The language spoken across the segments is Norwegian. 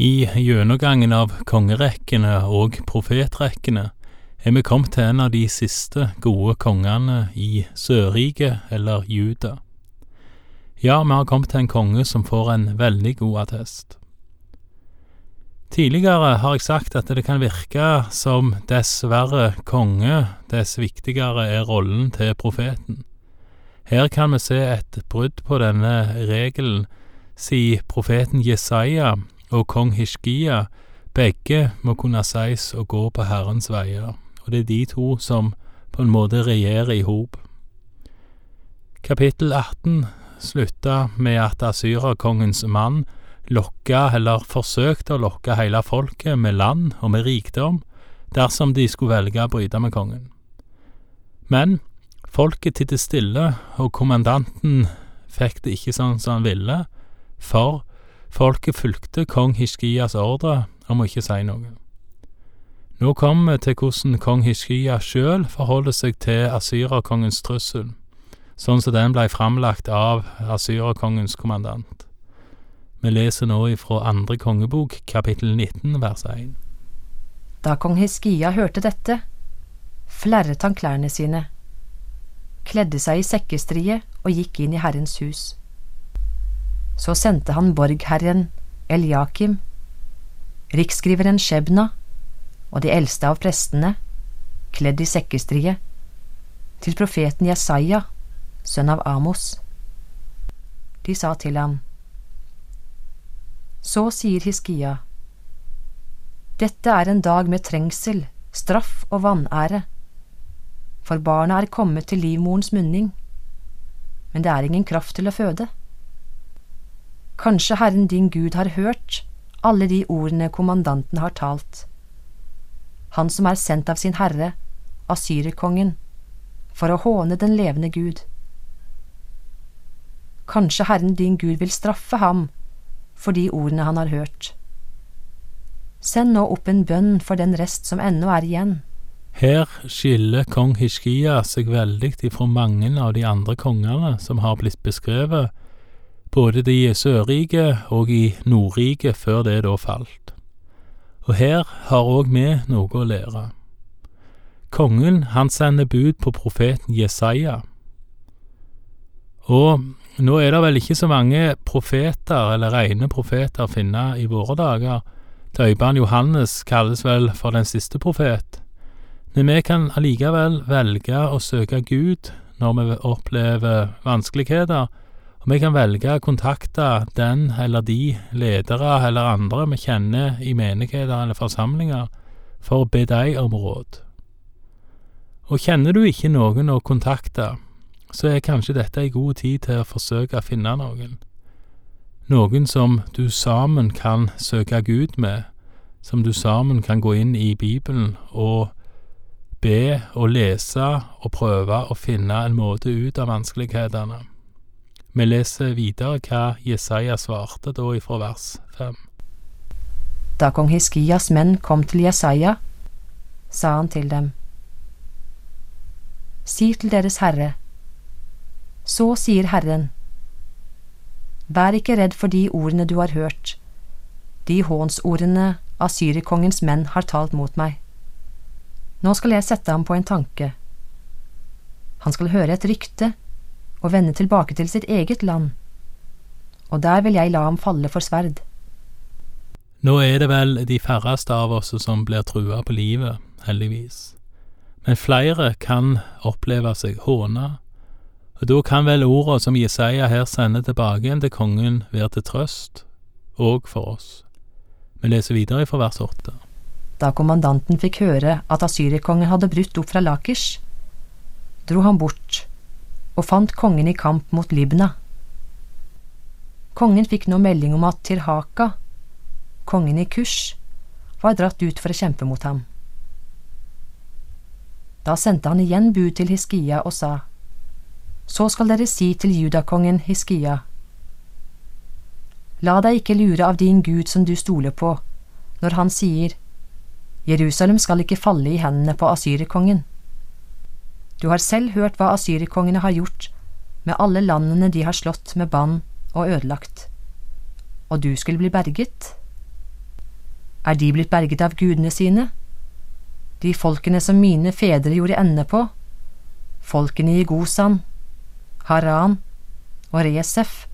I gjennomgangen av kongerekkene og profetrekkene er vi kommet til en av de siste gode kongene i Sørriket, eller Juda. Ja, vi har kommet til en konge som får en veldig god attest. Tidligere har jeg sagt at det kan virke som dessverre konge, dess viktigere er rollen til profeten. Her kan vi se et brudd på denne regelen, sier profeten Jesaja og kong Hishkia begge må kunne sies å gå på Herrens veier, og det er de to som på en måte regjerer i hop. Kapittel 18 slutta med at asyrerkongens mann lokka, eller forsøkte å lokke hele folket med land og med rikdom, dersom de skulle velge å bryte med kongen. Men folket tittet stille, og kommandanten fikk det ikke sånn som han ville, for folket fulgte kong Hiskias ordre om å ikke si noe. Nå kommer vi til hvordan kong Hiskia sjøl forholder seg til asyrerkongens trussel, sånn som den blei framlagt av asyrerkongens kommandant. Vi leser nå ifra andre kongebok, kapittel 19, vers 1. Da kong Hiskia hørte dette, flerret han klærne sine, kledde seg i sekkestrie og gikk inn i Herrens hus. Så sendte han borgherren Eliakim, riksskriveren Shebna og de eldste av prestene, kledd i sekkestrie, til profeten Jesaja, sønn av Amos. De sa til ham, så sier Hiskia, Dette er en dag med trengsel, straff og vanære, for barna er kommet til livmorens munning, men det er ingen kraft til å føde. Kanskje Herren din Gud har hørt alle de ordene kommandanten har talt, han som er sendt av sin herre, asyrerkongen, for å håne den levende Gud. Kanskje Herren din Gud vil straffe ham for de ordene han har hørt. Send nå opp en bønn for den rest som ennå er igjen. Her skiller kong Hishkia seg veldig ifra mange av de andre kongene som har blitt beskrevet, både de i Sørriket og i Nordriket før det da falt. Og her har òg vi noe å lære. Kongen, han sender bud på profeten Jesaja. Og nå er det vel ikke så mange profeter, eller rene profeter, å finne i våre dager. Døyperen Johannes kalles vel for den siste profet. Men vi kan allikevel velge å søke Gud når vi opplever vanskeligheter, vi kan velge å kontakte den eller de ledere eller andre vi kjenner i menigheter eller forsamlinger, for å be dem om råd. Og kjenner du ikke noen å kontakte, så er kanskje dette ei god tid til å forsøke å finne noen. Noen som du sammen kan søke Gud med, som du sammen kan gå inn i Bibelen og be og lese og prøve å finne en måte ut av vanskelighetene. Vi leser videre hva Jesaja svarte da ifra vers fem. Da kong Hiskias menn kom til Jesaja, sa han til dem, Si til deres herre, så sier Herren, Vær ikke redd for de ordene du har hørt, de hånsordene asyrerkongens menn har talt mot meg. Nå skal jeg sette ham på en tanke. Han skal høre et rykte og vende tilbake til sitt eget land, og der vil jeg la ham falle for sverd. Nå er det vel de færreste av oss som blir trua på livet, heldigvis, men flere kan oppleve seg håna og da kan vel orda som Jesaja her sender tilbake igjen til kongen, være til trøst, òg for oss. Vi leser videre fra vers åtte. Da kommandanten fikk høre at asyrerkongen hadde brutt opp fra Lakers, dro han bort og fant kongen i kamp mot Libna. Kongen fikk nå melding om at Tirhaka, kongen i Kush, var dratt ut for å kjempe mot ham. Da sendte han igjen bud til Hiskia og sa, så skal dere si til judakongen Hiskia, La deg ikke lure av din Gud som du stoler på, når han sier, Jerusalem skal ikke falle i hendene på asyrerkongen. Du har selv hørt hva asyrerkongene har gjort med alle landene de har slått med bann og ødelagt, og du skulle bli berget. er de blitt berget av gudene sine? De folkene som mine fedre gjorde ende på, folkene i Gosan, Haran og Resef,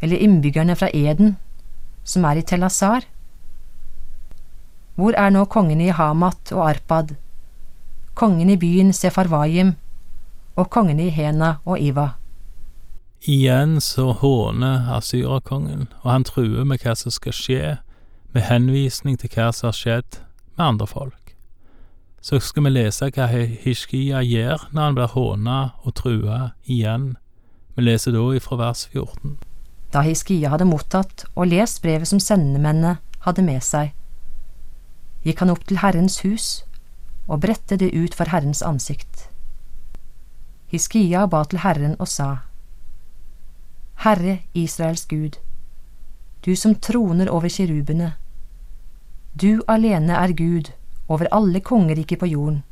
eller innbyggerne fra Eden, som er i Telazar? Hvor er nå kongene i Hamat og Arpad, kongen i byen Sefarvayim og kongene i Hena og Iva? Igjen så håner asyrakongen, og han truer med hva som skal skje, med henvisning til hva som har skjedd med andre folk. Så skal vi lese hva Hishkia gjør når han blir håna og trua igjen. Vi leser da ifra vers 14. Da Hiskia hadde mottatt og lest brevet som sendemennene hadde med seg, gikk han opp til Herrens hus og bredte det ut for Herrens ansikt. Hiskia ba til Herren og sa, Herre Israels Gud, du som troner over kirubene, du alene er Gud over alle kongeriker på jorden,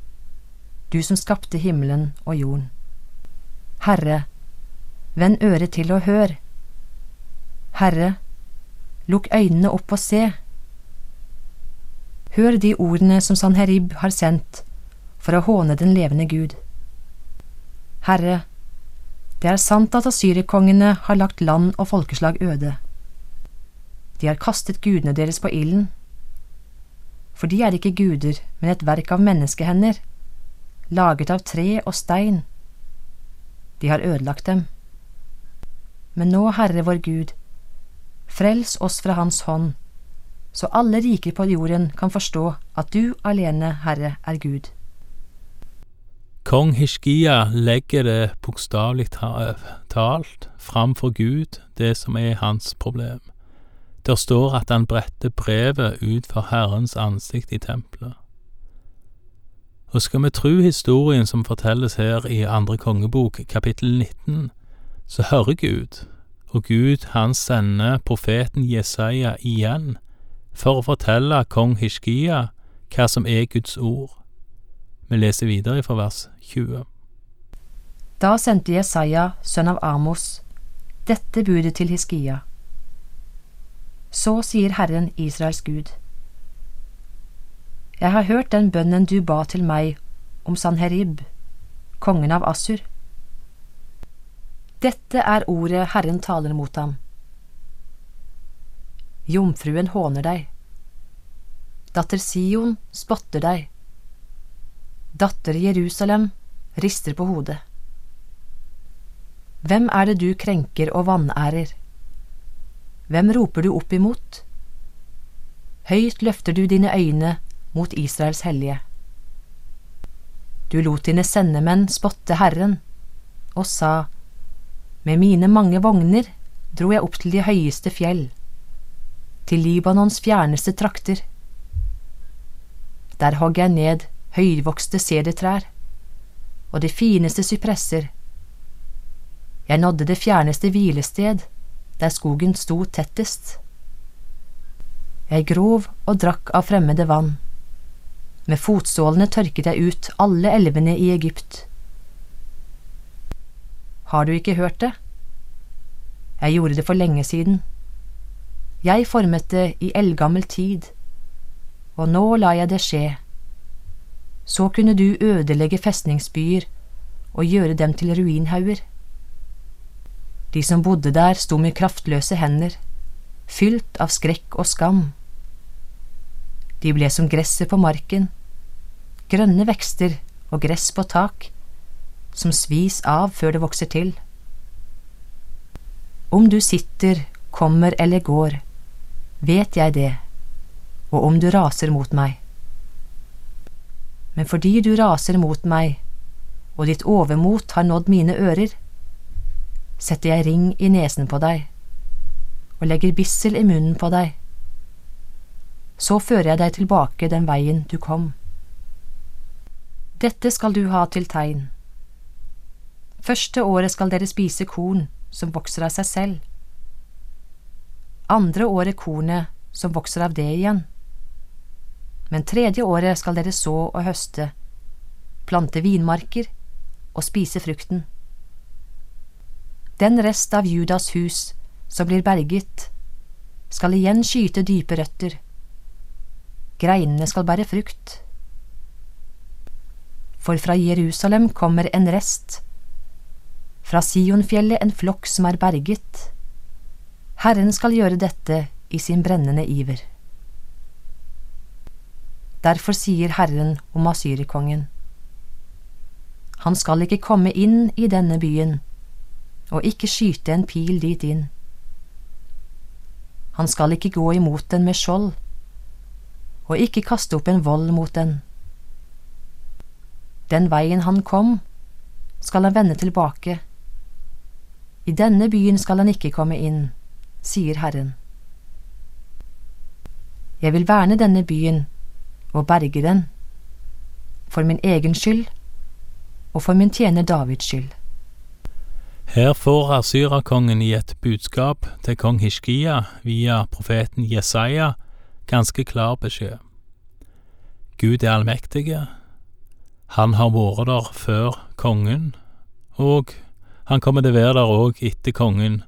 du som skapte himmelen og jorden. Herre, vend øret til og hør. Herre, lukk øynene opp og se. Hør de ordene som Sanherib har sendt for å håne den levende Gud. Herre, det er sant at asyrikongene har lagt land og folkeslag øde. De har kastet gudene deres på ilden. For de er ikke guder, men et verk av menneskehender, laget av tre og stein. De har ødelagt dem. Men nå, Herre vår Gud, frels oss fra Hans hånd, så alle riker på jorden kan forstå at du alene, Herre, er Gud. Kong Hishkia legger det bokstavelig talt fram for Gud, det som er hans problem. Der står at han bretter brevet ut for Herrens ansikt i tempelet. Og skal vi tro historien som fortelles her i andre kongebok, kapittel 19, så hører Gud, og Gud han sender profeten Jesaja igjen for å fortelle kong Hishkia hva som er Guds ord. Vi leser videre fra vers 20. Da sendte Jesaja, sønn av Amos, dette budet til Hiskia. Så sier Herren Israels Gud. Jeg har hørt den bønnen du ba til meg om Sanherib, kongen av Assur. Dette er ordet Herren taler mot ham. Jomfruen håner deg. Datter Sion spotter deg. Datter Jerusalem rister på hodet. Hvem er det du krenker og vanærer? Hvem roper du opp imot? Høyt løfter du dine øyne mot Israels hellige. Du lot dine sendemenn spotte Herren, og sa, Med mine mange vogner dro jeg opp til de høyeste fjell, til Libanons fjerneste trakter. Der hogg jeg ned høyvokste sedertrær og de fineste sypresser. Jeg nådde det fjerneste hvilested, der skogen sto tettest. Jeg grov og drakk av fremmede vann. Med fotsålene tørket jeg ut alle elvene i Egypt. Har du ikke hørt det? Jeg gjorde det for lenge siden. Jeg formet det i eldgammel tid, og nå lar jeg det skje så kunne du ødelegge festningsbyer og gjøre dem til ruinhauger. De som bodde der, sto med kraftløse hender, fylt av skrekk og skam. De ble som gresset på marken, grønne vekster og gress på tak, som svis av før det vokser til. Om du sitter, kommer eller går, vet jeg det, og om du raser mot meg men fordi du raser mot meg, og ditt overmot har nådd mine ører, setter jeg ring i nesen på deg og legger bissel i munnen på deg. Så fører jeg deg tilbake den veien du kom. Dette skal du ha til tegn. Første året skal dere spise korn som vokser av seg selv. Andre året kornet som vokser av det igjen men tredje året skal dere så og høste, plante vinmarker og spise frukten. Den rest av Judas hus som blir berget, skal igjen skyte dype røtter, greinene skal bære frukt. For fra Jerusalem kommer en rest, fra Sionfjellet en flokk som er berget. Herren skal gjøre dette i sin brennende iver. Derfor sier Herren om asyrkongen. Han skal ikke komme inn i denne byen, og ikke skyte en pil dit inn. Han skal ikke gå imot den med skjold, og ikke kaste opp en vold mot den. Den veien han kom, skal han vende tilbake. I denne byen skal han ikke komme inn, sier Herren. Jeg vil verne denne byen og berge den, for min egen skyld og for min tjener Davids skyld. Her får Asyrakongen i et budskap til kong Hishkia via profeten Jesaja ganske klar beskjed. Gud er allmektige, han har vært der før kongen, og han kommer til å være der òg etter kongen,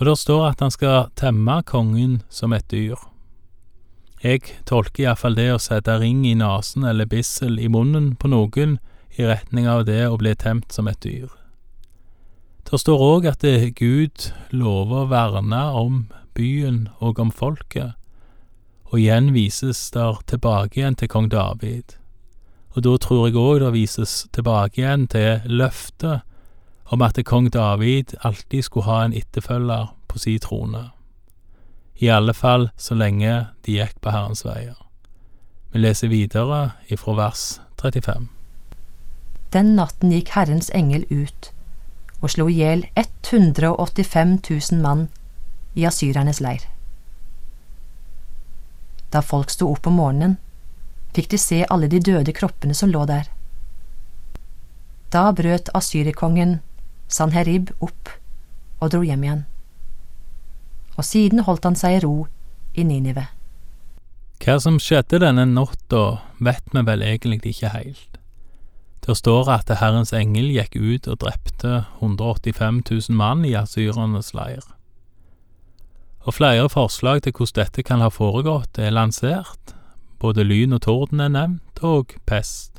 og der står at han skal temme kongen som et dyr. Jeg tolker iallfall det å sette ring i nesen eller bissel i munnen på noen i retning av det å bli temt som et dyr. Det står òg at Gud lover å verne om byen og om folket, og igjen vises der tilbake igjen til kong David. Og da tror jeg òg det vises tilbake igjen til løftet om at kong David alltid skulle ha en etterfølger på si trone i alle fall så lenge de gikk på Herrens veier. Vi leser videre ifra vers 35. Den natten gikk Herrens engel ut og slo i hjel 185 000 mann i asyrernes leir. Da folk sto opp om morgenen, fikk de se alle de døde kroppene som lå der. Da brøt asyrerkongen Sanherib opp og dro hjem igjen og siden holdt han seg i ro i Ninive. Hva som skjedde denne natta, vet vi vel egentlig ikke heilt. Det står at Herrens engel gikk ut og drepte 185 000 mann i asyrernes leir. Og flere forslag til hvordan dette kan ha foregått, er lansert. Både lyn og torden er nevnt, og pest.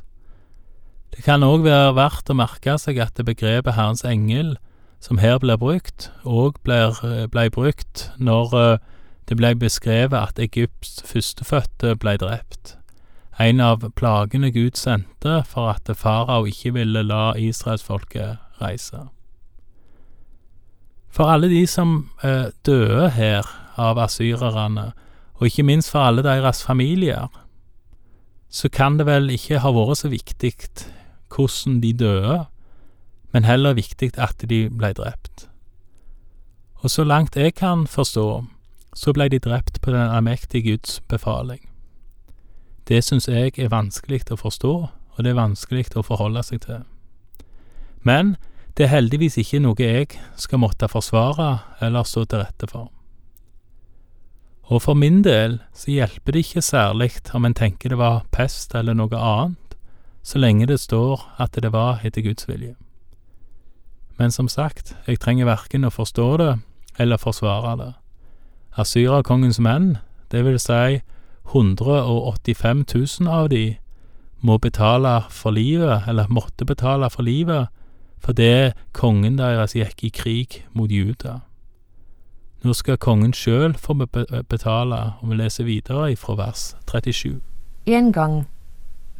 Det kan òg være verdt å merke seg at begrepet Herrens engel som her blir brukt, og ble brukt når eh, det ble beskrevet at Egypts førstefødte ble drept, en av plagene Gud sendte for at farao ikke ville la israelsfolket reise. For alle de som eh, døde her av asyrerne, og ikke minst for alle deres familier, så kan det vel ikke ha vært så viktig hvordan de døde, men heller viktig at de ble drept. Og så langt jeg kan forstå, så ble de drept på den allmektige Guds befaling. Det syns jeg er vanskelig å forstå, og det er vanskelig å forholde seg til. Men det er heldigvis ikke noe jeg skal måtte forsvare eller stå til rette for. Og for min del så hjelper det ikke særlig om en tenker det var pest eller noe annet, så lenge det står at det var etter Guds vilje. Men som sagt, jeg trenger verken å forstå det eller forsvare det. Asyrakongens menn, det vil si 185 000 av de, må betale for livet, eller måtte betale for livet, fordi kongen deres gikk i krig mot Juda. Nå skal kongen sjøl få betale, og vi leser videre fra vers 37. En gang,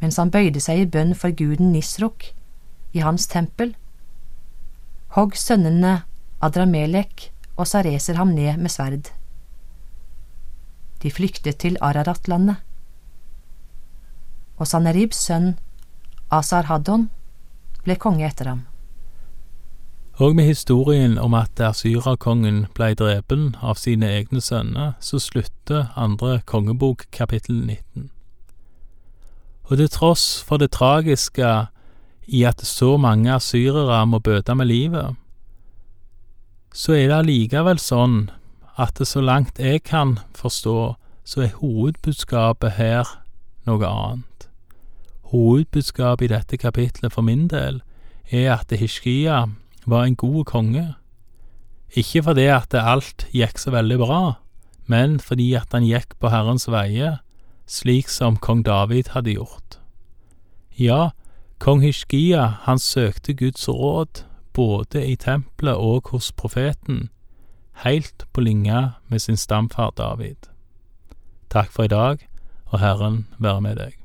mens han bøyde seg i bønn for guden Nisrok i hans tempel, hogg sønnene Adramelek og Sareser ham ned med sverd. De flyktet til Ararat-landet, og Saneribs sønn Asar-Haddon ble konge etter ham. Og med historien om at asyrerkongen ble drepen av sine egne sønner, så slutter andre kongebok kapittel 19. Og til tross for det tragiske i at så mange asyrere må bøte med livet, så er det allikevel sånn at så langt jeg kan forstå, så er hovedbudskapet her noe annet. Hovedbudskapet i dette kapitlet for min del er at Hishkia var en god konge. Ikke fordi at alt gikk så veldig bra, men fordi at han gikk på Herrens veier, slik som kong David hadde gjort. Ja, kong Hishkia, han søkte Guds råd både i tempelet og hos profeten, heilt på linje med sin stamfar David. Takk for i dag, og Herren være med deg.